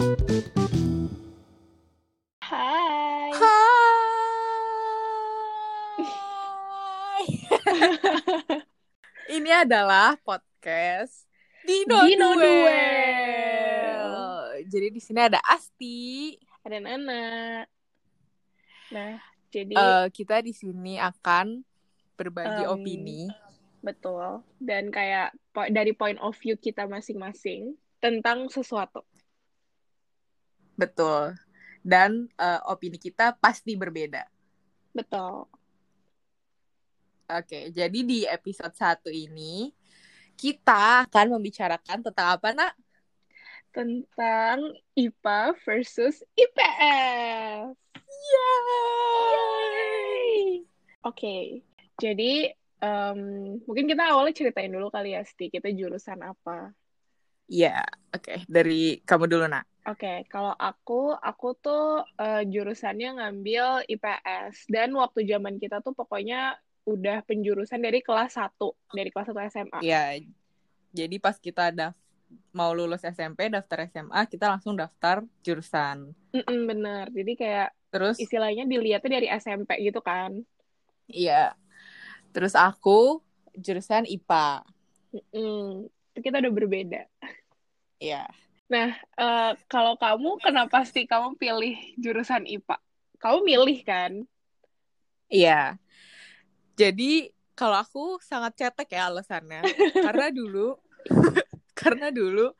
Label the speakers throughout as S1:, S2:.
S1: Hai.
S2: Hai. Ini adalah podcast Dino,
S1: Dino
S2: Duel.
S1: Duel.
S2: Jadi di sini ada Asti.
S1: Ada Nana. Nah, jadi
S2: Eh, kita di sini akan berbagi
S1: Em,
S2: opini.
S1: betul. Dan kayak po- dari point of view kita masing-masing tentang sesuatu.
S2: Betul. Dan eh, opini kita pasti berbeda.
S1: Betul.
S2: Oke, jadi di episode 1 ini kita akan membicarakan tentang apa, Nak?
S1: Tentang IPA versus IPS. Yeay. Oke, jadi em, mungkin kita awalnya ceritain dulu kali ya, Sti. Kita jurusan apa?
S2: Iya, oke. Dari kamu dulu, Nak.
S1: Oke, kalau aku, aku tuh eh, jurusannya ngambil IPS. Dan waktu zaman kita tuh pokoknya udah penjurusan dari kelas 1, dari kelas 1 SMA.
S2: Iya, jadi pas kita daf mau lulus SMP, daftar SMA, kita langsung daftar jurusan.
S1: Mm-mm, bener, jadi kayak
S2: Terus,
S1: istilahnya dilihatnya dari SMP gitu kan.
S2: iya. Terus aku jurusan IPA.
S1: Mm-mm, itu kita udah berbeda.
S2: Iya.
S1: Nah, eh, kalau kamu, kenapa sih kamu pilih jurusan IPA? Kamu milih kan?
S2: Iya. Jadi, kalau aku sangat cetek ya alasannya. Karena dulu, karena dulu,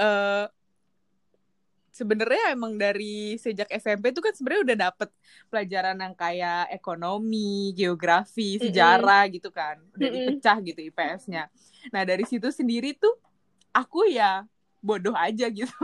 S2: eh sebenarnya emang dari sejak SMP tuh kan sebenarnya udah dapet pelajaran yang kayak ekonomi, geografi, sejarah gitu kan. Udah dipecah gitu IPS-nya. Nah, dari situ sendiri tuh aku ya bodoh aja gitu.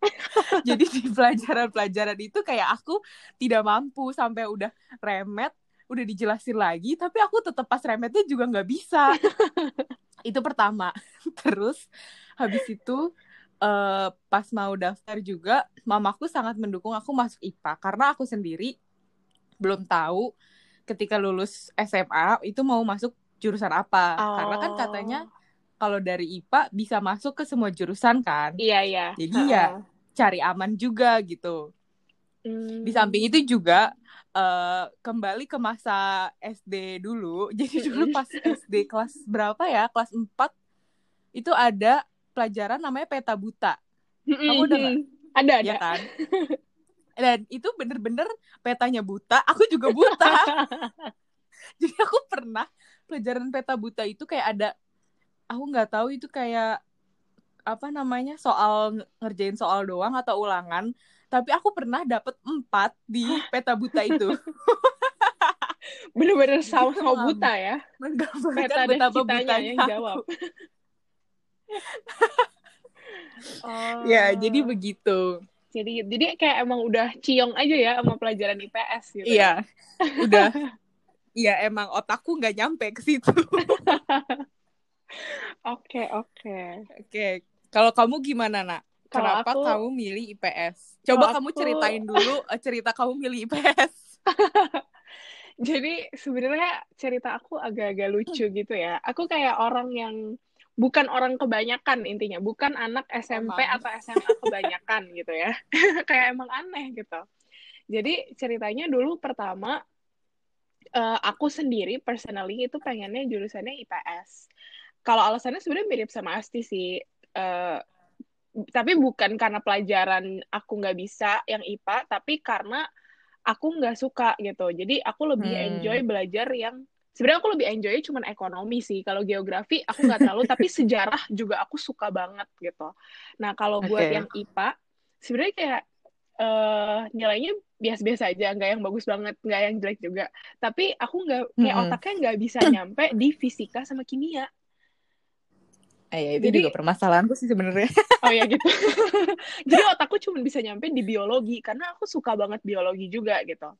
S2: Jadi di pelajaran-pelajaran itu kayak aku tidak mampu sampai udah remet, udah dijelasin lagi, tapi aku tetap pas remetnya juga nggak bisa. itu pertama. Terus habis itu eh, pas mau daftar juga, mamaku sangat mendukung aku masuk IPA karena aku sendiri belum tahu ketika lulus SMA itu mau masuk jurusan apa. Karena kan
S1: Oh.
S2: katanya kalau dari IPA bisa masuk ke semua jurusan kan.
S1: Iya, iya.
S2: Jadi ya cari aman juga gitu.
S1: Hmm.
S2: Di samping itu juga eh, kembali ke masa SD dulu. Jadi dulu pas SD kelas berapa ya? Kelas 4 itu ada pelajaran namanya peta buta, Kamu udah nggak?
S1: Ada, ada.
S2: ya kan? Dan itu bener-bener petanya buta, aku juga buta. Jadi aku pernah pelajaran peta buta itu kayak ada aku nggak tahu itu kayak apa namanya soal ngerjain soal doang atau ulangan tapi aku pernah dapet empat di peta buta itu
S1: Bener-bener
S2: Jadi
S1: sama-sama
S2: aku
S1: buta ya.
S2: menggambarkan
S1: Peta dan
S2: betapa butanya
S1: yang jawab. Oh.
S2: ya jadi begitu
S1: Jadi jadi kayak emang udah ciong aja ya sama pelajaran IPS gitu.
S2: iya udah Iya emang otakku nggak nyampe ke situ.
S1: Oke, oke.
S2: Oke, kalau kamu gimana nak?
S1: Kalau
S2: Kenapa
S1: aku-
S2: kamu milih IPS? Coba
S1: Kalau
S2: kamu
S1: aku-
S2: ceritain dulu eh, cerita kamu milih IPS.
S1: Jadi sebenarnya cerita aku agak-agak lucu gitu ya. Aku kayak orang yang bukan orang kebanyakan intinya, bukan anak SMP
S2: Emang.
S1: atau SMA kebanyakan gitu ya. kayak emang aneh gitu. Jadi ceritanya dulu pertama eh, aku sendiri personally itu pengennya jurusannya IPS. Kalau alasannya sebenarnya mirip sama Asti sih. Eh, tapi bukan karena pelajaran aku nggak bisa yang IPA, tapi karena aku nggak suka gitu. Jadi aku lebih
S2: Hmm.
S1: enjoy belajar yang sebenarnya aku lebih enjoy cuman ekonomi sih. Kalau geografi aku nggak terlalu, tapi sejarah juga aku suka banget gitu. Nah kalau buat
S2: Oke.
S1: yang IPA sebenarnya kayak eh nilainya biasa-biasa aja, nggak yang bagus banget, nggak yang jelek juga. Tapi aku nggak kayak
S2: Mm-mm.
S1: otaknya nggak bisa nyampe di fisika sama kimia.
S2: Eh, ya, itu
S1: Jadi-
S2: juga permasalahanku sih sebenarnya.
S1: Oh ya gitu. Jadi otakku cuma bisa nyampe di biologi karena aku suka banget biologi juga gitu.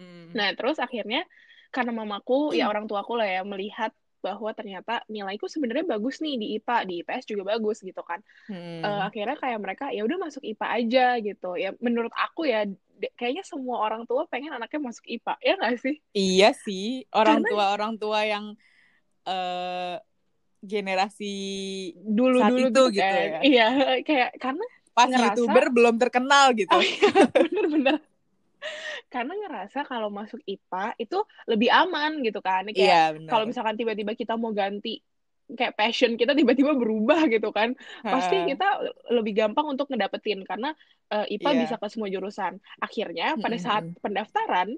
S2: Hmm.
S1: Nah, terus akhirnya karena mamaku ya orang tuaku lah ya melihat bahwa ternyata nilaiku sebenarnya bagus nih di IPA, di IPS juga bagus gitu kan.
S2: Hmm.
S1: Eh, akhirnya kayak mereka ya udah masuk IPA aja gitu. Ya menurut aku ya kayaknya semua orang tua pengen anaknya masuk IPA. Ya nggak sih?
S2: Iya sih, orang
S1: Karena-
S2: tua orang tua yang eh generasi
S1: Dulu-dulu
S2: Saat itu gitu
S1: kan.
S2: ya.
S1: Iya, kayak karena
S2: pas
S1: ngerasa-
S2: youtuber belum terkenal gitu.
S1: Oh iya, bener-bener. Karena ngerasa kalau masuk IPA itu lebih aman gitu kan. Kayak
S2: Iya
S1: kalau misalkan tiba-tiba kita mau ganti kayak passion kita tiba-tiba berubah gitu kan. Pasti kita lebih gampang untuk ngedapetin karena eh, IPA
S2: Iya.
S1: bisa ke semua jurusan. Akhirnya pada saat pendaftaran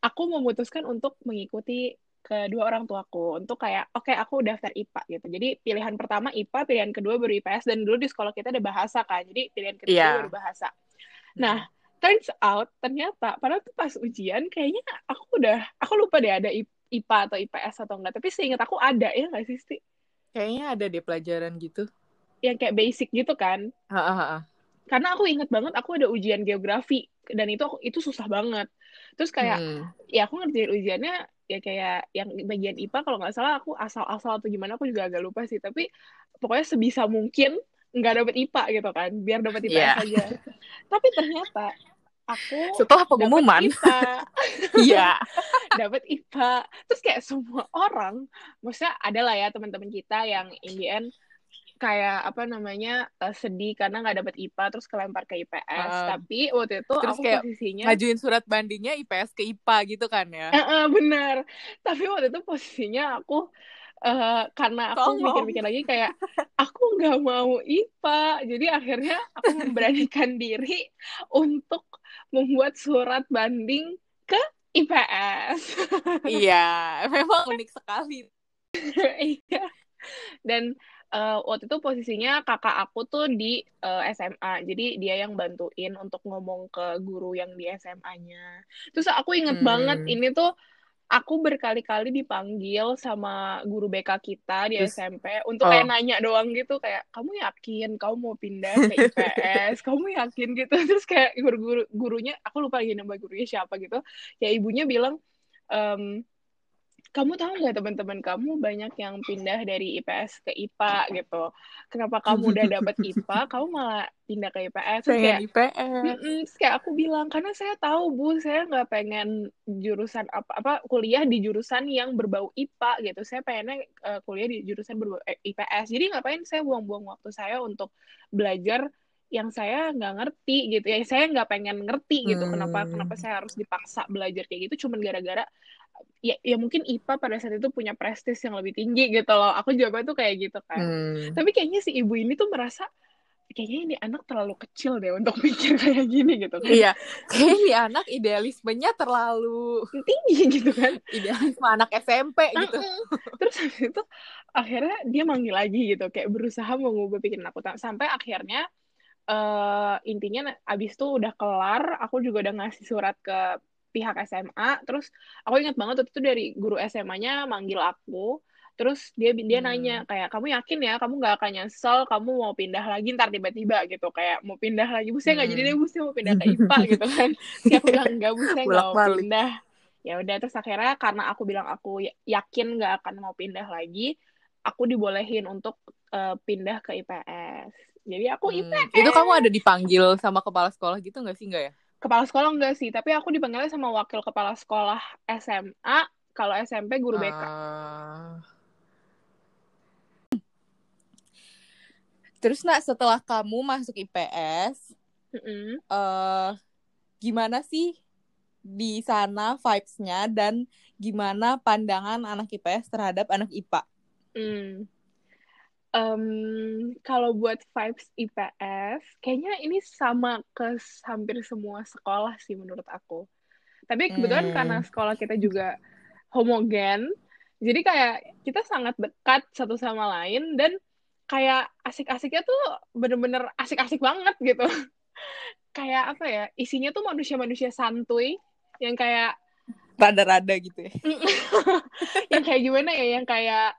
S1: aku memutuskan untuk mengikuti kedua orang tuaku untuk kayak oke aku daftar IPA gitu. Jadi pilihan pertama IPA, pilihan kedua baru IPS dan dulu di sekolah kita ada bahasa kan. Jadi pilihan ketiga
S2: Iya.
S1: baru bahasa. Nah, turns out ternyata padahal tuh pas ujian kayaknya aku udah aku lupa deh ada IPA atau IPS atau enggak tapi seingat aku ada ya nggak sih Sti?
S2: kayaknya ada deh pelajaran gitu.
S1: yang kayak basic gitu kan
S2: Ha, ha, ha.
S1: Karena aku inget banget aku ada ujian geografi dan itu aku itu susah banget terus kayak
S2: Hmm.
S1: ya aku ngerjain ujiannya ya kayak yang bagian IPA kalau nggak salah aku asal-asal atau gimana aku juga agak lupa sih tapi pokoknya sebisa mungkin nggak dapet IPA gitu kan biar dapet IPS
S2: Iya.
S1: aja tapi ternyata aku
S2: Setelah
S1: dapet
S2: pengumuman,
S1: IPA
S2: iya.
S1: dapat IPA terus kayak semua orang maksudnya ada lah ya teman-teman kita yang in the end kayak apa namanya eh, sedih karena nggak dapet IPA terus kelempar ke IPS
S2: Ah.
S1: tapi waktu itu
S2: Terus
S1: aku
S2: kayak
S1: posisinya
S2: Ngajuin surat bandingnya IPS ke IPA gitu kan ya.
S1: Eh, eh, benar tapi waktu itu posisinya aku eh, karena aku mikir-mikir lagi kayak aku nggak mau IPA jadi akhirnya aku memberanikan diri untuk membuat surat banding ke IPS
S2: iya, memang unik sekali.
S1: Iya. Dan eh, waktu itu posisinya kakak aku tuh di eh, SMA. Jadi dia yang bantuin untuk ngomong ke guru yang di SMA-nya. Terus aku inget
S2: Hmm.
S1: banget ini tuh aku berkali-kali dipanggil sama guru BK kita di
S2: Terus-
S1: SMP untuk
S2: oh.
S1: kayak nanya doang gitu kayak kamu yakin kamu mau pindah ke IPS? kamu yakin gitu? Terus kayak guru-guru gurunya aku lupa lagi nama gurunya siapa gitu. Ya ibunya bilang em, kamu tahu nggak teman-teman kamu banyak yang pindah dari IPS ke IPA gitu. Kenapa kamu udah dapet IPA, kamu malah pindah ke IPS? Terus kayak,
S2: Pengen IPS.
S1: Terus kayak aku bilang karena saya tahu bu, saya nggak pengen jurusan apa apa kuliah di jurusan yang berbau IPA gitu. Saya pengennya eh, kuliah di jurusan berbau eh, IPS. Jadi ngapain saya buang-buang waktu saya untuk belajar yang saya nggak ngerti gitu ya. Saya nggak pengen ngerti gitu
S2: Hmm.
S1: kenapa kenapa saya harus dipaksa belajar kayak gitu. Cuman gara-gara ya ya mungkin IPA pada saat itu punya prestis yang lebih tinggi gitu loh. Aku jawabnya tuh kayak gitu kan.
S2: Hmm.
S1: tapi kayaknya si ibu ini tuh merasa kayaknya ini anak terlalu kecil deh untuk mikir kayak gini gitu kan.
S2: Iya, kayaknya nih anak idealismenya terlalu
S1: tinggi gitu kan.
S2: idealisme anak SMP gitu.
S1: Terus habis itu akhirnya dia manggil lagi gitu. Kayak berusaha mengubah pikiran aku sampai akhirnya eh intinya abis itu udah kelar aku juga udah ngasih surat ke pihak SMA terus aku ingat banget waktu itu dari guru SMA-nya manggil aku. Terus dia dia
S2: Hmm.
S1: nanya kayak kamu yakin ya? Kamu nggak akan nyesel kamu mau pindah lagi ntar tiba-tiba gitu. Kayak mau pindah lagi? Bu saya nggak jadi
S2: Hmm.
S1: deh bu. Saya mau pindah ke IPA gitu kan. Aku bilang enggak bu saya nggak mau pindah. Ya udah terus akhirnya karena aku bilang aku ya- yakin nggak akan mau pindah lagi aku dibolehin untuk eh, pindah ke IPS jadi aku
S2: Hmm.
S1: IPS
S2: Itu kamu ada dipanggil sama kepala sekolah gitu nggak sih nggak ya?
S1: kepala sekolah enggak sih tapi aku dipanggilnya sama wakil kepala sekolah SMA kalau SMP guru BK
S2: Ah. Terus nak setelah kamu masuk IPS,
S1: Mm-mm.
S2: eh gimana sih di sana vibes-nya dan gimana pandangan anak IPS terhadap anak IPA?
S1: Hmm. Em, kalau buat vibes IPS, kayaknya ini sama ke hampir semua sekolah sih menurut aku. Tapi kebetulan
S2: Hmm.
S1: karena sekolah kita juga homogen, jadi kayak kita sangat dekat satu sama lain dan kayak asik-asiknya tuh bener-bener asik-asik banget gitu. Kayak apa ya, isinya tuh manusia-manusia santuy yang kayak
S2: Rada-rada gitu ya.
S1: yang kayak gimana ya yang kayak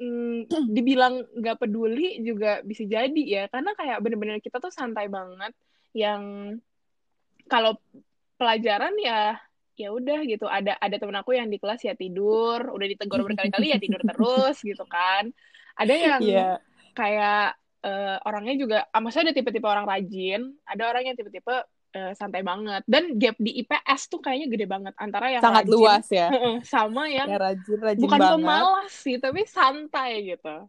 S1: mm, dibilang nggak peduli juga bisa jadi ya. Karena kayak bener-bener kita tuh santai banget yang kalau pelajaran ya ya udah gitu. Ada ada temen aku yang di kelas ya tidur udah ditegur berkali-kali ya tidur terus gitu kan. Ada yang
S2: Iya.
S1: kayak eh, orangnya juga ah, maksudnya ada tipe-tipe orang rajin ada orang yang tipe-tipe eh, santai banget. Dan gap di IPS tuh kayaknya gede banget antara yang
S2: Sangat
S1: rajin
S2: luas ya.
S1: sama yang
S2: Ya rajin, rajin
S1: bukan
S2: banget.
S1: pemalas sih tapi santai gitu.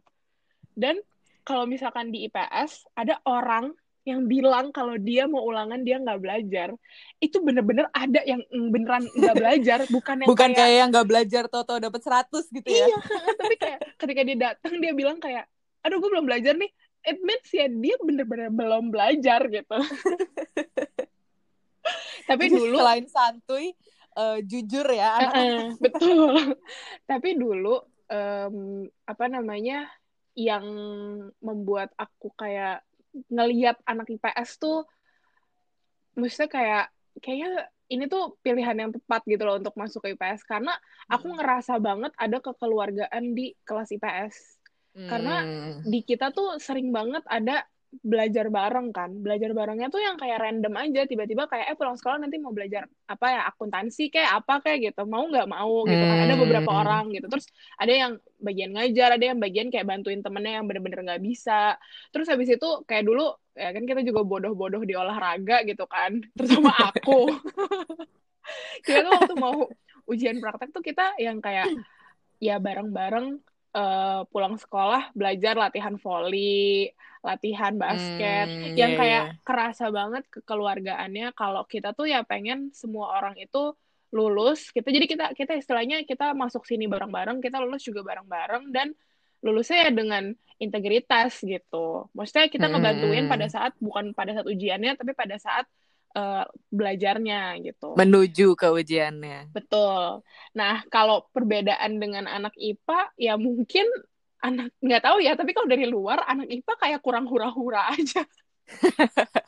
S1: Dan kalau misalkan di IPS ada orang yang bilang kalau dia mau ulangan dia nggak belajar. Itu bener-bener ada yang beneran nggak belajar bukan yang
S2: bukan
S1: kayak,
S2: kayak yang nggak belajar toto dapat 100 gitu ya?
S1: Iya tapi kayak ketika dia datang dia bilang kayak aduh gue belum belajar nih. It means ya dia bener-bener belum belajar gitu tapi dulu
S2: selain santuy uh, jujur ya
S1: -uh, betul tapi dulu um, apa namanya yang membuat aku kayak ngelihat anak IPS tuh maksudnya kayak kayaknya ini tuh pilihan yang tepat gitu loh untuk masuk ke IPS karena aku hmm. ngerasa banget ada kekeluargaan di kelas IPS. Hmm. Karena di kita tuh sering banget ada belajar bareng kan. Belajar barengnya tuh yang kayak random aja. Tiba-tiba kayak eh pulang sekolah nanti mau belajar apa ya akuntansi kayak apa kayak gitu. Mau nggak mau gitu kan. Ada beberapa hmm. orang gitu. Terus ada yang bagian ngajar ada yang bagian kayak bantuin temennya yang bener-bener nggak bisa. Terus habis itu kayak dulu ya kan kita juga bodoh-bodoh di olahraga gitu kan. Terutama aku. Kita tuh waktu mau ujian praktek tuh kita yang kayak ya bareng-bareng uh, pulang sekolah belajar latihan volley, latihan basket, hmm, yang yeah, kayak yeah. kerasa banget kekeluargaannya kalau kita tuh ya pengen semua orang itu lulus. Kita jadi kita kita istilahnya kita masuk sini bareng-bareng, kita lulus juga bareng-bareng dan lulusnya ya dengan integritas gitu. Maksudnya kita ngebantuin hmm. pada saat bukan pada saat ujiannya tapi pada saat uh, belajarnya gitu.
S2: Menuju ke ujiannya.
S1: Betul. Nah, kalau perbedaan dengan anak IPA ya mungkin anak nggak tahu ya, tapi kalau dari luar anak IPA kayak kurang hura-hura aja.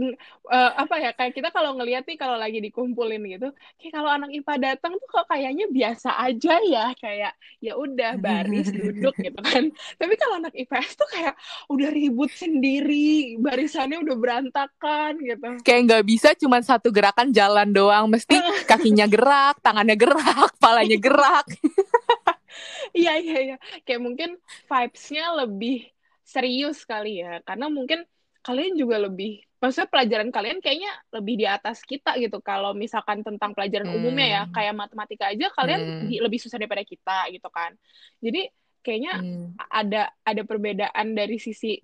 S1: uh, apa ya kayak kita kalau ngeliat nih kalau lagi dikumpulin gitu kayak kalau anak IPA datang tuh kok kayaknya biasa aja ya kayak ya udah baris duduk gitu kan. Tapi kalau anak IPS tuh kayak udah ribut sendiri barisannya udah berantakan gitu.
S2: Kayak nggak bisa cuma satu gerakan jalan doang mesti kakinya gerak tangannya gerak palanya gerak.
S1: Iya iya iya. Kayak mungkin vibesnya lebih serius kali ya karena mungkin kalian juga lebih maksudnya pelajaran kalian kayaknya lebih di atas kita gitu kalau misalkan tentang pelajaran hmm. umumnya ya kayak matematika aja kalian hmm. di, lebih susah daripada kita gitu kan jadi kayaknya hmm. ada ada perbedaan dari sisi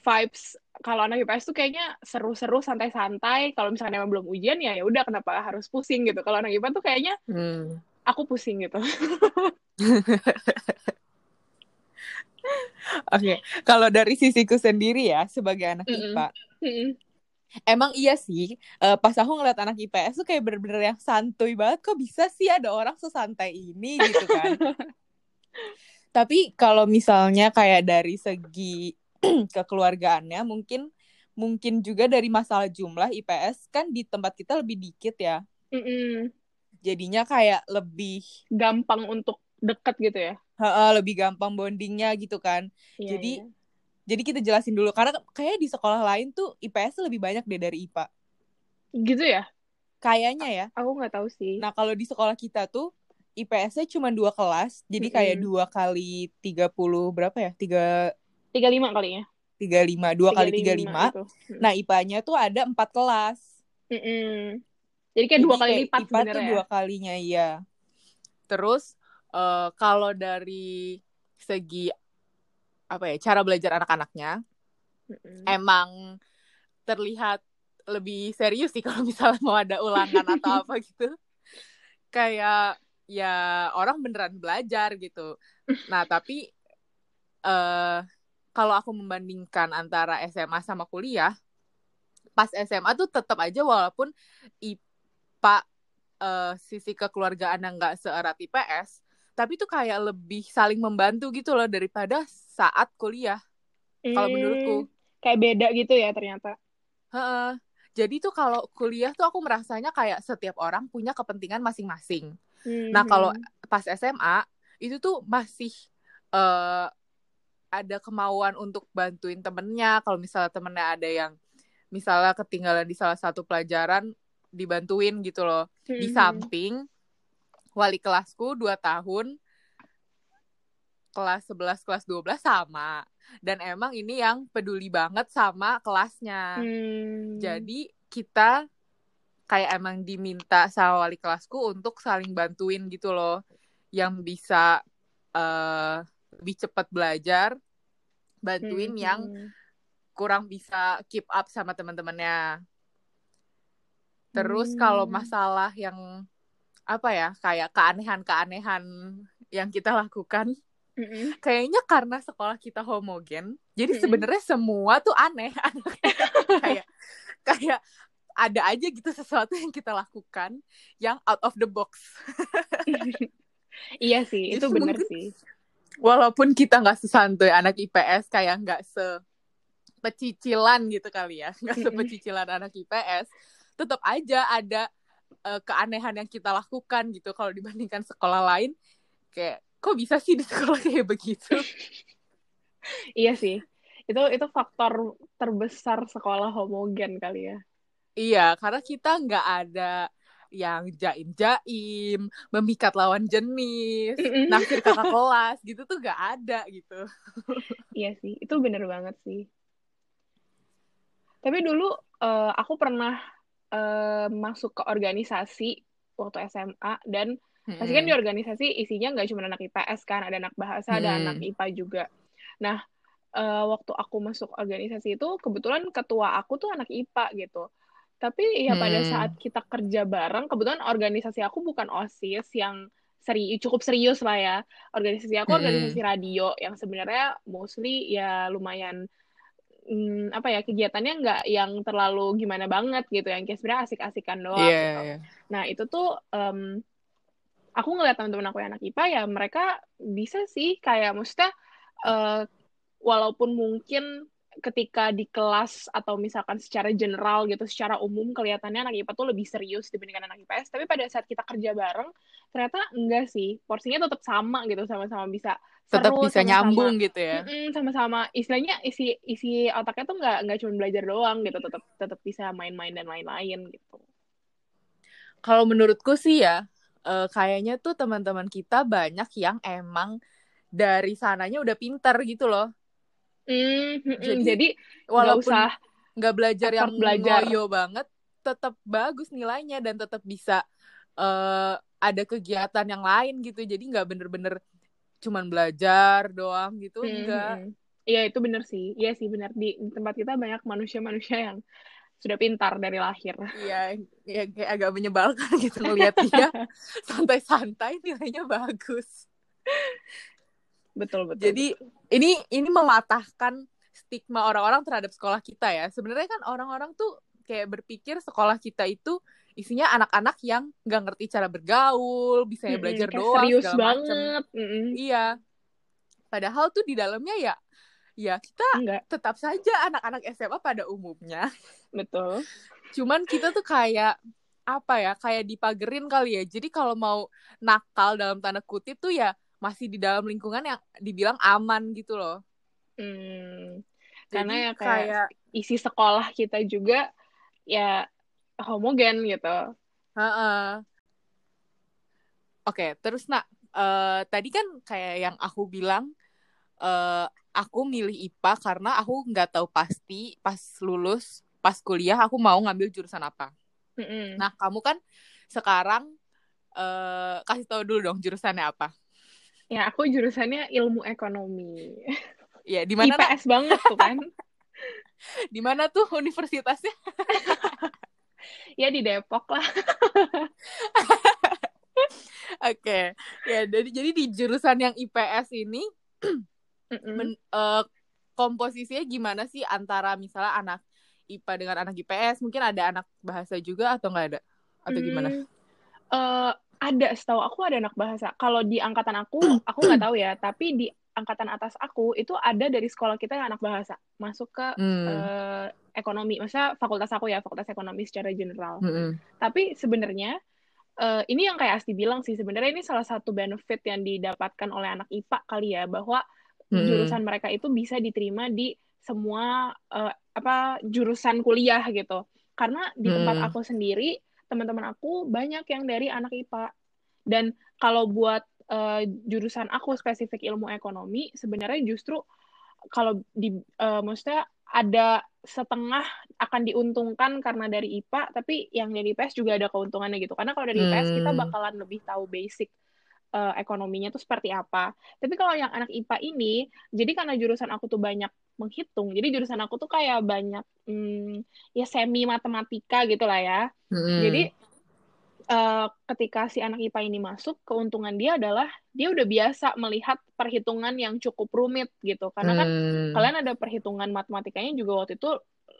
S1: vibes kalau anak IPS tuh kayaknya seru-seru santai-santai kalau misalnya emang belum ujian ya ya udah kenapa harus pusing gitu kalau anak IPA tuh kayaknya hmm. aku pusing gitu
S2: Oke, okay. kalau dari sisiku sendiri ya sebagai anak mm -mm. IPA, mm -mm. emang iya sih. Uh, pas aku ngeliat anak IPS tuh kayak bener-bener yang santuy banget. Kok bisa sih ada orang sesantai ini gitu kan? Tapi kalau misalnya kayak dari segi kekeluargaannya, mungkin mungkin juga dari masalah jumlah IPS kan di tempat kita lebih dikit ya. Mm -mm. Jadinya kayak lebih
S1: gampang untuk deket gitu ya?
S2: Ha-ha, lebih gampang bondingnya gitu kan. Iya, jadi iya. jadi kita jelasin dulu karena kayak di sekolah lain tuh IPS lebih banyak deh dari IPA
S1: gitu ya?
S2: Kayaknya ya.
S1: Aku nggak tahu sih.
S2: Nah kalau di sekolah kita tuh IPS-nya cuma dua kelas jadi mm-hmm. kayak dua kali tiga puluh berapa ya? Tiga
S1: tiga lima kali ya?
S2: tiga lima dua kali tiga lima. Nah IPA-nya tuh ada empat kelas.
S1: Mm-hmm. Jadi kayak dua kali lipat
S2: IPA tuh dua kalinya iya. Terus uh, kalau dari segi apa ya cara belajar anak-anaknya mm-hmm. emang terlihat lebih serius sih kalau misalnya mau ada ulangan atau apa gitu. Kayak ya orang beneran belajar gitu. Nah tapi uh, kalau aku membandingkan antara SMA sama kuliah pas SMA tuh tetap aja walaupun IPA uh, sisi kekeluargaan yang nggak seerat IPS tapi tuh kayak lebih saling membantu gitu loh daripada saat kuliah hmm, kalau menurutku
S1: kayak beda gitu ya ternyata
S2: Heeh. jadi tuh kalau kuliah tuh aku merasanya kayak setiap orang punya kepentingan masing-masing hmm. nah kalau hmm. pas SMA itu tuh masih uh, ada kemauan untuk bantuin temennya kalau misalnya temennya ada yang misalnya ketinggalan di salah satu pelajaran dibantuin gitu loh hmm. di samping wali kelasku dua tahun kelas 11 kelas 12 sama dan emang ini yang peduli banget sama kelasnya hmm. jadi kita kayak emang diminta sama wali kelasku untuk saling bantuin gitu loh yang bisa uh, lebih cepat belajar bantuin hmm. yang kurang bisa keep up sama teman-temannya. Terus kalau
S1: Hmm.
S2: masalah yang apa ya, kayak keanehan-keanehan yang kita lakukan,
S1: Mm-mm.
S2: kayaknya karena sekolah kita homogen, jadi
S1: Mm-mm.
S2: sebenarnya semua tuh aneh. kayak kayak ada aja gitu sesuatu yang kita lakukan yang out of the box.
S1: Iya sih, itu
S2: mungkin-
S1: sih.
S2: Walaupun kita nggak sesantuy anak IPS, kayak nggak sepecicilan gitu kali ya, nggak sepecicilan anak IPS, tetap aja ada eh, keanehan yang kita lakukan gitu. Kalau dibandingkan sekolah lain, kayak kok bisa sih di sekolah kayak begitu?
S1: Iya sih. Itu itu faktor terbesar sekolah homogen kali ya.
S2: Iya, karena kita nggak ada yang jaim-jaim, memikat lawan jenis,
S1: Mm-mm.
S2: naksir kakak kelas gitu tuh nggak ada gitu.
S1: Iya sih, itu bener banget sih. Tapi dulu eh, aku pernah eh, masuk ke organisasi waktu SMA dan pasti kan di organisasi isinya nggak cuma anak IPS kan, ada anak bahasa, ada
S2: Hmm.
S1: anak IPA juga. Nah, eh, waktu aku masuk organisasi itu kebetulan ketua aku tuh anak IPA gitu. Tapi ya pada
S2: Hmm.
S1: saat kita kerja bareng, kebetulan organisasi aku bukan OSIS yang seri cukup serius lah ya. Organisasi aku
S2: Hmm.
S1: organisasi radio yang sebenarnya mostly ya lumayan hmm, apa ya kegiatannya nggak yang terlalu gimana banget gitu, yang kayak sebenarnya asik-asikan doang
S2: Iya,
S1: gitu.
S2: iya.
S1: Nah, itu tuh em, aku ngeliat teman-teman aku yang anak IPA ya mereka bisa sih kayak maksudnya eh, walaupun mungkin ketika di kelas atau misalkan secara general gitu, secara umum kelihatannya anak IPA tuh lebih serius dibandingkan anak IPS, tapi pada saat kita kerja bareng ternyata enggak sih, porsinya tetap sama gitu, sama-sama bisa
S2: Tetap
S1: seru,
S2: bisa
S1: sama-sama
S2: nyambung gitu ya.
S1: Sama-sama istilahnya isi isi otaknya tuh nggak nggak cuma belajar doang gitu tetap tetap bisa main-main dan lain-lain gitu
S2: Kalau menurutku sih ya, eh, kayaknya tuh teman-teman kita banyak yang emang dari sananya udah pinter gitu loh.
S1: Mm, mm-mm.
S2: Jadi,
S1: jadi
S2: Walaupun nggak belajar yang
S1: belajar.
S2: ngoyo banget, tetap bagus nilainya dan tetap bisa eh, ada kegiatan yang lain gitu. Jadi nggak bener-bener cuman belajar doang gitu,
S1: Mm,
S2: enggak.
S1: mm-mm. Iya itu benar sih iya sih benar di, di tempat kita banyak manusia-manusia yang sudah pintar dari lahir
S2: Iya, ya, kayak agak menyebalkan gitu ngelihat dia santai-santai nilainya bagus.
S1: betul betul
S2: Jadi ini ini mematahkan stigma orang-orang terhadap sekolah kita ya. Sebenarnya kan orang-orang tuh kayak berpikir sekolah kita itu isinya anak-anak yang nggak ngerti cara bergaul, bisa
S1: Mm-mm,
S2: belajar
S1: kayak
S2: doang
S1: serius banget Mm-mm.
S2: Iya. Padahal tuh di dalamnya ya ya kita
S1: enggak
S2: tetap saja anak-anak SMA pada umumnya.
S1: betul
S2: Cuman kita tuh kayak apa ya, kayak dipagerin kali ya. Jadi kalau mau nakal dalam tanda kutip tuh ya masih di dalam lingkungan yang dibilang aman gitu loh.
S1: Hmm,
S2: Jadi
S1: karena ya kayak
S2: kayak
S1: isi sekolah kita juga ya homogen gitu
S2: Heeh. Oke, terus nak eh, tadi kan kayak yang aku bilang eh, aku milih IPA karena aku nggak tahu pasti pas lulus pas kuliah aku mau ngambil jurusan apa.
S1: Mm-mm.
S2: Nah, kamu kan sekarang eh, kasih tahu dulu dong jurusannya apa.
S1: ya aku jurusannya ilmu ekonomi
S2: Ya, di mana nak?
S1: IPS banget tuh kan
S2: Di mana tuh universitasnya?
S1: ya di Depok lah
S2: Oke. Ya, jadi jadi di jurusan yang IPS ini men- eh, komposisinya gimana sih antara misalnya anak IPA dengan anak IPS? Mungkin ada anak bahasa juga atau nggak ada? Atau gimana?
S1: Hmm, eh, ada setahu aku ada anak bahasa kalau di angkatan aku aku nggak tahu ya tapi di angkatan atas aku itu ada dari sekolah kita yang anak bahasa masuk ke
S2: Hmm.
S1: eh, ekonomi maksudnya fakultas aku ya fakultas ekonomi secara general
S2: Mm-mm.
S1: tapi sebenarnya eh, ini yang kayak Asti bilang sih sebenarnya ini salah satu benefit yang didapatkan oleh anak IPA kali ya bahwa
S2: Mm-mm.
S1: jurusan mereka itu bisa diterima di semua eh, apa jurusan kuliah gitu karena di tempat
S2: Hmm.
S1: aku sendiri teman-teman aku banyak yang dari anak IPA dan kalau buat eh, jurusan aku spesifik ilmu ekonomi sebenarnya justru kalau di eh, maksudnya ada setengah akan diuntungkan karena dari IPA tapi yang dari IPS juga ada keuntungannya gitu karena kalau dari IPS kita
S2: Hmm.
S1: bakalan lebih tahu basic uh, ekonominya tuh seperti apa. Tapi kalau yang anak IPA ini, jadi karena jurusan aku tuh banyak menghitung, jadi jurusan aku tuh kayak banyak hmm, ya semi matematika gitu lah ya. Hmm. Jadi uh, ketika si anak IPA ini masuk, keuntungan dia adalah dia udah biasa melihat perhitungan yang cukup rumit gitu. Karena kan hmm. kalian ada perhitungan matematikanya juga waktu itu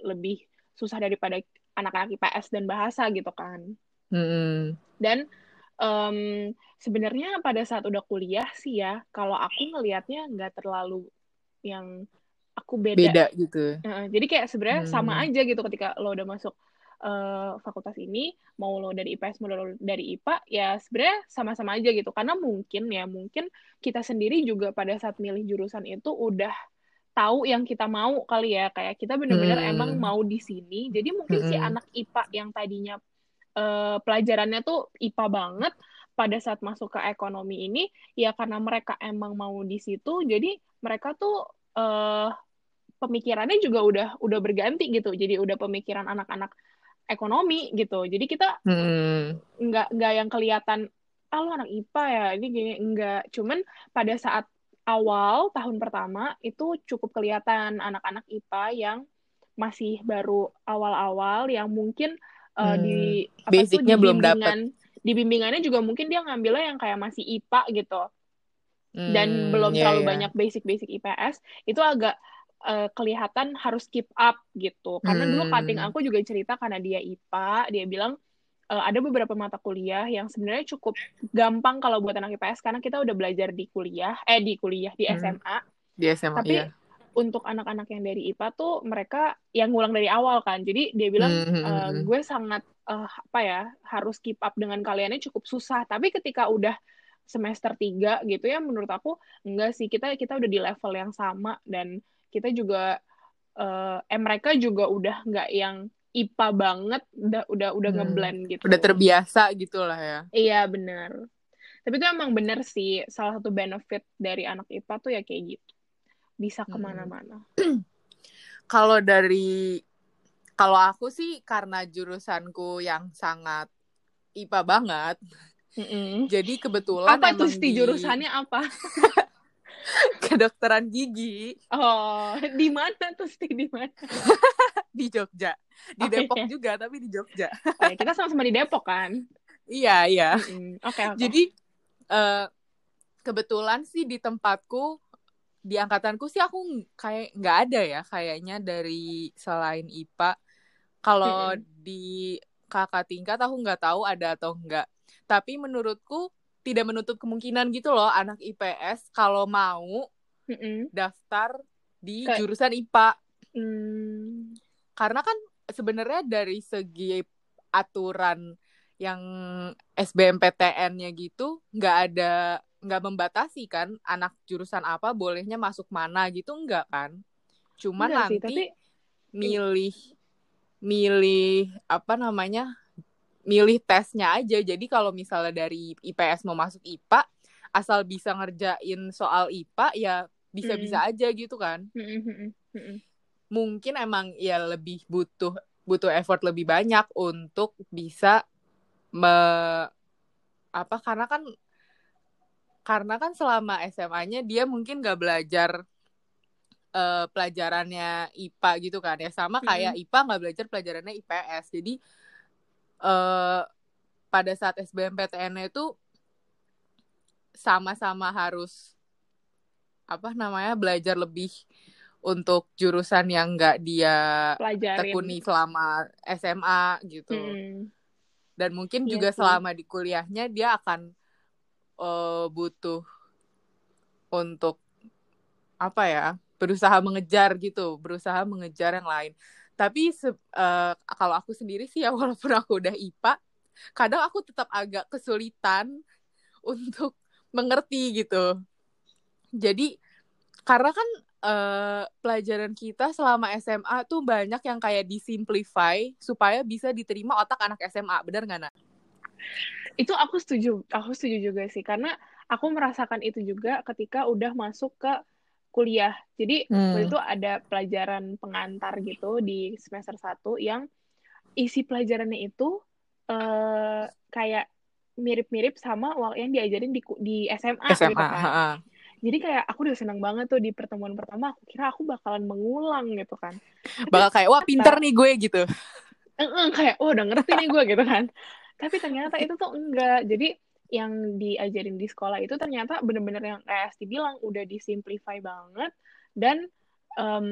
S1: lebih susah daripada anak-anak IPS dan bahasa gitu kan. Hmm. Dan um, sebenarnya pada saat udah kuliah sih ya, kalau aku ngelihatnya nggak terlalu yang aku beda.
S2: Beda gitu.
S1: Uh, jadi kayak sebenarnya hmm. sama aja gitu ketika lo udah masuk uh, fakultas ini, mau lo dari IPS mau lo dari IPA, ya sebenarnya sama-sama aja gitu. Karena mungkin ya, mungkin kita sendiri juga pada saat milih jurusan itu udah tahu yang kita mau kali ya kayak kita bener-bener hmm. emang mau di sini jadi mungkin hmm. si anak IPA yang tadinya uh, pelajarannya tuh IPA banget pada saat masuk ke ekonomi ini ya karena mereka emang mau di situ jadi mereka tuh uh, pemikirannya juga udah udah berganti gitu jadi udah pemikiran anak-anak ekonomi gitu jadi kita hmm. nggak nggak yang kelihatan ah lo anak IPA ya ini gini enggak cuman pada saat awal tahun pertama itu cukup kelihatan anak-anak IPA yang masih baru awal-awal yang mungkin uh, hmm. di
S2: apa basicnya tuh, di belum dapat
S1: di bimbingannya juga mungkin dia ngambilnya yang kayak masih IPA gitu hmm, dan belum yeah, terlalu yeah. banyak basic-basic IPS itu agak uh, kelihatan harus keep up gitu karena hmm. dulu cutting aku juga cerita karena dia IPA dia bilang uh, ada beberapa mata kuliah yang sebenarnya cukup gampang kalau buat anak IPS karena kita udah belajar di kuliah eh di kuliah di SMA hmm.
S2: di SMA
S1: tapi
S2: iya
S1: untuk anak-anak yang dari IPA tuh mereka yang ngulang dari awal kan. Jadi dia bilang mm -hmm. uh, gue sangat uh, apa ya harus keep up dengan kaliannya cukup susah. Tapi ketika udah semester 3 gitu ya menurut aku enggak sih kita kita udah di level yang sama dan kita juga uh, eh mereka juga udah nggak yang IPA banget udah udah udah hmm. ngeblend gitu.
S2: Udah terbiasa gitu lah ya.
S1: Iya bener. Tapi itu emang bener sih salah satu benefit dari anak IPA tuh ya kayak gitu bisa hmm. ke mana-mana.
S2: kalau dari kalau aku sih karena jurusanku yang sangat IPA banget, mm-hmm. jadi kebetulan
S1: apa tuh di jurusannya apa?
S2: kedokteran gigi.
S1: Oh, di mana tuh sih di mana?
S2: di Jogja, di okay. Depok juga tapi di Jogja.
S1: okay, kita sama-sama di Depok kan?
S2: Iya iya.
S1: Oke mm-hmm. okay, okay.
S2: Jadi uh, kebetulan sih di tempatku di angkatanku sih aku kayak nggak ada ya kayaknya dari selain IPA. Kalau hmm. di kakak tingkat aku nggak tahu ada atau enggak. Tapi menurutku tidak menutup kemungkinan gitu loh anak IPS kalau mau hmm. daftar di Ke... jurusan IPA. Hmm. Karena kan sebenarnya dari segi aturan yang SBMPTN-nya gitu nggak ada nggak membatasi kan anak jurusan apa bolehnya masuk mana gitu enggak kan cuma nanti sih, tapi... milih milih apa namanya milih tesnya aja. Jadi kalau misalnya dari IPS mau masuk IPA asal bisa ngerjain soal IPA ya bisa-bisa mm. aja gitu kan. Mm mungkin emang ya lebih butuh butuh effort lebih banyak untuk bisa me apa karena kan karena kan selama SMA-nya dia mungkin gak belajar uh, pelajarannya IPA gitu kan ya. Sama kayak hmm. IPA nggak belajar pelajarannya IPS jadi uh, pada saat SBMPTN itu sama-sama harus apa namanya belajar lebih untuk jurusan yang nggak dia Pelajarin. tekuni selama SMA gitu hmm. dan mungkin iya juga sih. selama di kuliahnya dia akan uh, butuh untuk apa ya berusaha mengejar gitu berusaha mengejar yang lain tapi uh, kalau aku sendiri sih ya walaupun aku udah IPA kadang aku tetap agak kesulitan untuk mengerti gitu jadi karena kan uh, pelajaran kita selama SMA tuh banyak yang kayak disimplify supaya bisa diterima otak anak SMA benar nggak nak?
S1: itu aku setuju aku setuju juga sih karena aku merasakan itu juga ketika udah masuk ke kuliah jadi hmm. waktu itu ada pelajaran pengantar gitu di semester 1 yang isi pelajarannya itu uh, kayak mirip-mirip sama yang diajarin di di SMA,
S2: SMA
S1: gitu kan.
S2: ha-ha.
S1: Jadi kayak aku udah seneng banget tuh di pertemuan pertama. Aku kira aku bakalan mengulang gitu kan. Tapi
S2: bakal kayak wah pinter nih gue gitu
S1: eh, kayak oh udah ngerti nih gue gitu kan. Tapi ternyata itu tuh enggak. Jadi yang diajarin di sekolah itu ternyata bener-bener yang kayak Asti bilang udah disimplify banget dan em,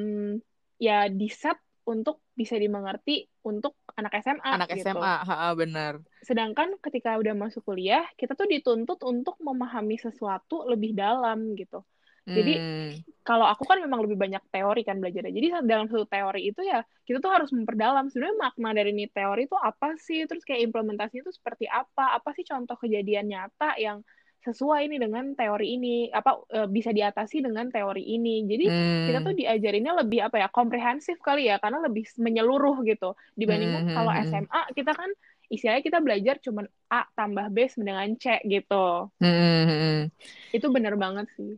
S1: ya di set untuk bisa dimengerti untuk anak SMA
S2: anak
S1: gitu.
S2: SMA ha, bener
S1: Sedangkan ketika udah masuk kuliah, kita tuh dituntut untuk memahami sesuatu lebih dalam gitu. Jadi
S2: Hmm,
S1: kalau aku kan memang lebih banyak teori kan belajarnya. Jadi dalam satu teori itu ya kita tuh harus memperdalam sebenarnya makna dari ini teori itu apa sih, terus kayak implementasinya itu seperti apa, apa sih contoh kejadian nyata yang sesuai ini dengan teori ini, apa eh, bisa diatasi dengan teori ini. Jadi kita tuh
S2: hmm,
S1: diajarinnya lebih apa ya komprehensif kali ya, karena lebih menyeluruh gitu dibandingkan
S2: hmm,
S1: kalau
S2: hmm, hmm.
S1: SMA kita kan istilahnya kita belajar cuman A tambah B dengan C gitu.
S2: Hmm, hmm, hmm.
S1: Itu bener banget sih.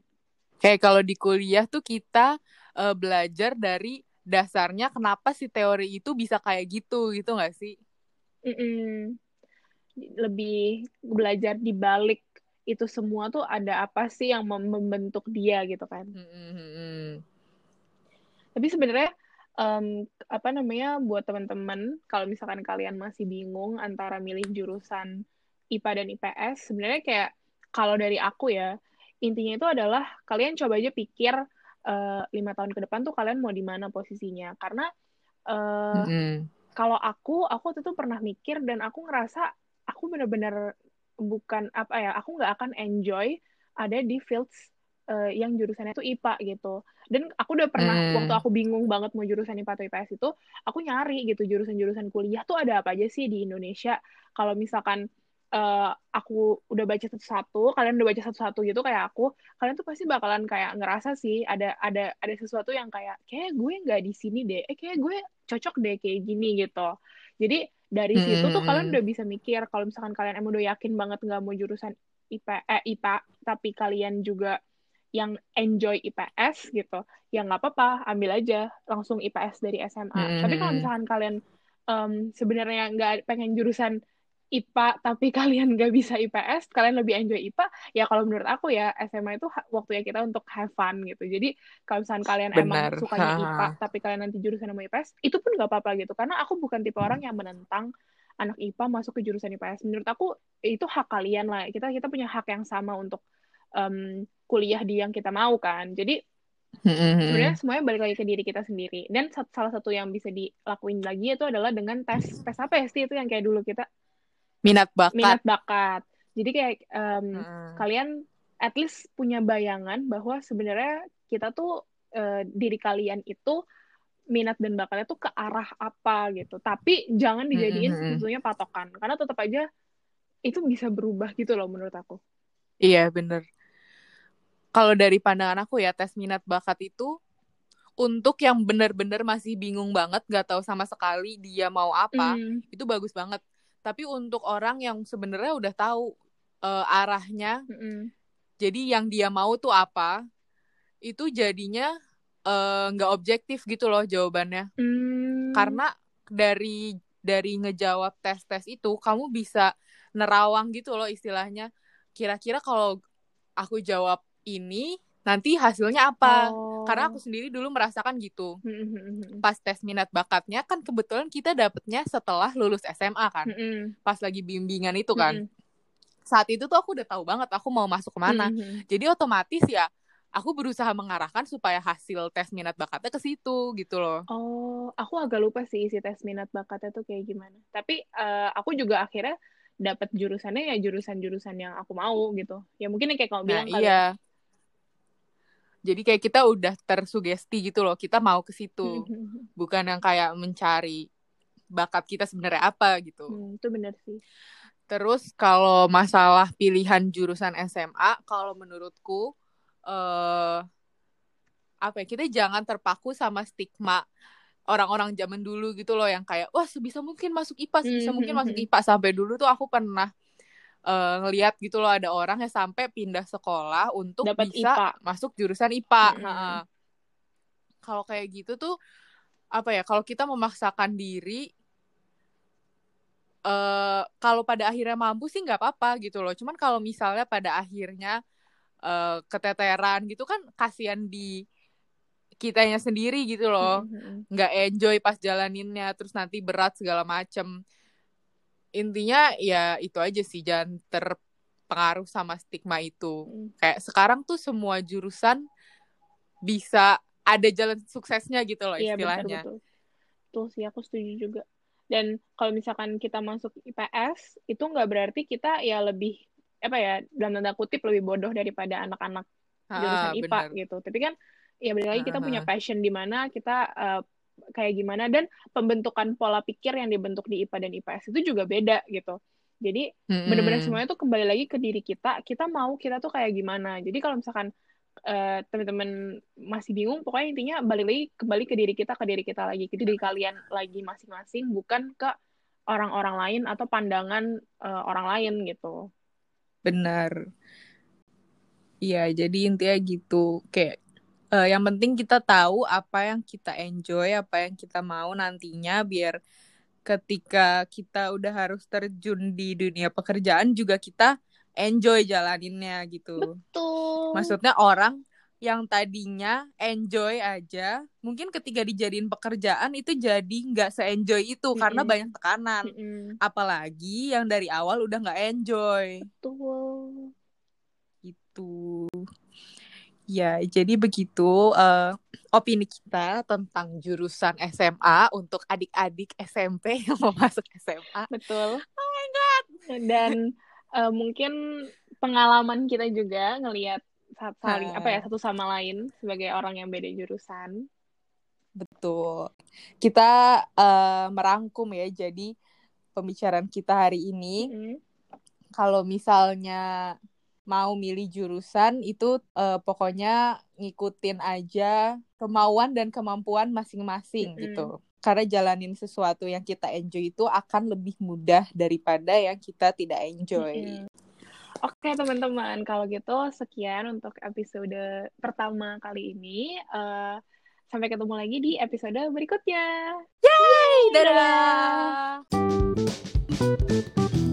S2: Kayak kalau di kuliah tuh kita eh, belajar dari dasarnya kenapa sih teori itu bisa kayak gitu gitu nggak sih?
S1: Mm-mm. lebih belajar di balik itu semua tuh ada apa sih yang mem- membentuk dia gitu kan.
S2: Hmm, hmm.
S1: Tapi sebenarnya em, apa namanya buat teman-teman kalau misalkan kalian masih bingung antara milih jurusan IPA dan IPS, sebenarnya kayak kalau dari aku ya intinya itu adalah kalian coba aja pikir eh, lima tahun ke depan tuh kalian mau di mana posisinya. Karena eh,
S2: Hmm, hmm.
S1: kalau aku aku waktu itu pernah mikir dan aku ngerasa aku bener-bener bukan apa ya aku nggak akan enjoy ada di fields eh, yang jurusannya itu IPA gitu dan aku udah pernah
S2: Hmm.
S1: waktu aku bingung banget mau jurusan IPA atau IPS itu aku nyari gitu jurusan-jurusan kuliah tuh ada apa aja sih di Indonesia kalau misalkan eh, aku udah baca satu-satu kalian udah baca satu-satu gitu kayak aku kalian tuh pasti bakalan kayak ngerasa sih ada ada ada sesuatu yang kayak kayak gue nggak di sini deh eh kayak gue cocok deh kayak gini gitu jadi dari
S2: Hmm,
S1: situ tuh
S2: hmm,
S1: kalian
S2: hmm.
S1: udah bisa mikir kalau misalkan kalian emang udah yakin banget nggak mau jurusan IP, eh, IPA tapi kalian juga yang enjoy IPS gitu ya nggak apa-apa ambil aja langsung IPS dari SMA
S2: Hmm,
S1: tapi kalau
S2: hmm.
S1: misalkan kalian em, sebenarnya nggak pengen jurusan IPA tapi kalian nggak bisa IPS kalian lebih enjoy IPA ya kalau menurut aku ya SMA itu waktunya kita untuk have fun gitu. Jadi kalau misalkan kalian emang
S2: Benar.
S1: sukanya IPA tapi kalian nanti jurusan sama IPS itu pun nggak apa-apa gitu. Karena aku bukan tipe orang yang menentang anak IPA masuk ke jurusan IPS menurut aku itu hak kalian lah. Kita kita punya hak yang sama untuk em, kuliah di yang kita mau kan. Jadi sebenarnya semuanya balik lagi ke diri kita sendiri. Dan salah satu yang bisa dilakuin lagi itu adalah dengan tes tes apa ya sih itu yang kayak dulu kita
S2: Minat bakat.
S1: minat bakat jadi kayak em,
S2: Hmm.
S1: kalian at least punya bayangan bahwa sebenarnya kita tuh eh, diri kalian itu minat dan bakatnya tuh ke arah apa gitu tapi jangan dijadiin
S2: Hmm, hmm, hmm.
S1: sebetulnya patokan karena tetap aja itu bisa berubah gitu loh menurut aku
S2: Iya bener. Kalau dari pandangan aku ya tes minat bakat itu untuk yang bener-bener masih bingung banget gak tahu sama sekali dia mau apa
S1: Hmm,
S2: itu bagus banget. Tapi untuk orang yang sebenarnya udah tahu eh, arahnya,
S1: mm-mm.
S2: jadi yang dia mau tuh apa, itu jadinya eh, nggak objektif gitu loh jawabannya.
S1: Hmm,
S2: Karena dari dari ngejawab tes-tes itu kamu bisa nerawang gitu loh istilahnya. Kira-kira kalau aku jawab ini nanti hasilnya apa?
S1: oh.
S2: Karena aku sendiri dulu merasakan gitu.
S1: Hmm, hmm, hmm.
S2: Pas tes minat bakatnya kan kebetulan kita dapetnya setelah lulus SMA kan. Pas lagi bimbingan itu kan. Saat itu tuh aku udah tahu banget aku mau masuk ke mana.
S1: Mhm.
S2: Jadi otomatis ya aku berusaha mengarahkan supaya hasil tes minat bakatnya ke situ gitu loh.
S1: Oh, aku agak lupa sih isi tes minat bakatnya tuh kayak gimana. Tapi eh, aku juga akhirnya dapat jurusannya ya jurusan-jurusan yang aku mau gitu. Ya mungkin kayak kamu
S2: Nah
S1: bilang kali.
S2: iya. Jadi kayak kita udah tersugesti gitu loh. Kita mau ke situ.
S1: Mhm.
S2: Bukan yang kayak mencari bakat kita sebenarnya apa gitu.
S1: Hmm, itu benar sih.
S2: Terus kalau masalah pilihan jurusan SMA, kalau menurutku eh apa ya, kita jangan terpaku sama stigma orang-orang zaman dulu gitu loh yang kayak wah sebisa mungkin masuk IPA, sebisa mungkin masuk. IPA sampai dulu tuh aku pernah eh, ngeliat gitu loh ada orang yang sampai pindah sekolah untuk
S1: Dapat
S2: bisa
S1: IPA.
S2: masuk jurusan IPA.
S1: Mhm.
S2: Heeh. Kalau kayak gitu tuh apa ya? Kalau kita memaksakan diri uh, kalau pada akhirnya mampu sih nggak apa-apa gitu loh. Cuman kalau misalnya pada akhirnya uh, keteteran gitu kan kasihan di kitanya sendiri gitu loh. Nggak enjoy pas jalaninnya terus nanti berat segala macem. Intinya ya itu aja sih jangan terpengaruh sama stigma itu. Mm. Kayak sekarang tuh semua jurusan bisa ada jalan suksesnya gitu loh iya, istilahnya.
S1: Betul, betul. Tuh sih aku setuju juga. Dan kalau misalkan kita masuk IPS, itu nggak berarti kita ya lebih apa ya dalam tanda kutip lebih bodoh daripada anak-anak jurusan IPA bener. gitu. Tapi kan ya balik lagi kita punya passion di mana kita uh, kayak gimana dan pembentukan pola pikir yang dibentuk di IPA dan IPS itu juga beda gitu. Jadi mm-hmm. benar-benar semuanya tuh kembali lagi ke diri kita. Kita mau kita tuh kayak gimana. Jadi kalau misalkan uh, teman-teman masih bingung pokoknya intinya balik lagi kembali ke diri kita ke diri kita lagi ke diri kalian lagi masing-masing bukan ke orang-orang lain atau pandangan uh, orang lain gitu
S2: benar iya jadi intinya gitu kayak uh, yang penting kita tahu apa yang kita enjoy apa yang kita mau nantinya biar ketika kita udah harus terjun di dunia pekerjaan juga kita enjoy jalaninnya gitu.
S1: Betul.
S2: Maksudnya orang yang tadinya enjoy aja, mungkin ketika dijadiin pekerjaan itu jadi nggak se-enjoy itu mm -hmm. karena banyak tekanan. Mm -hmm. Apalagi yang dari awal udah nggak enjoy.
S1: Betul.
S2: Itu. Ya, jadi begitu uh, opini kita tentang jurusan SMA untuk adik-adik SMP yang mau masuk SMA.
S1: Betul.
S2: Oh my god.
S1: Dan uh, mungkin pengalaman kita juga ngelihat saling apa ya satu sama lain sebagai orang yang beda jurusan.
S2: Betul. Kita uh, merangkum ya jadi pembicaraan kita hari ini. Mm -hmm. Kalau misalnya mau milih jurusan itu uh, pokoknya ngikutin aja kemauan dan kemampuan masing-masing mm -hmm. gitu. Karena jalanin sesuatu yang kita enjoy itu akan lebih mudah daripada yang kita tidak enjoy.
S1: Mm -hmm. Oke okay, teman-teman, kalau gitu sekian untuk episode pertama kali ini. Uh, sampai ketemu lagi di episode berikutnya.
S2: Yay! Dadah! Dadah!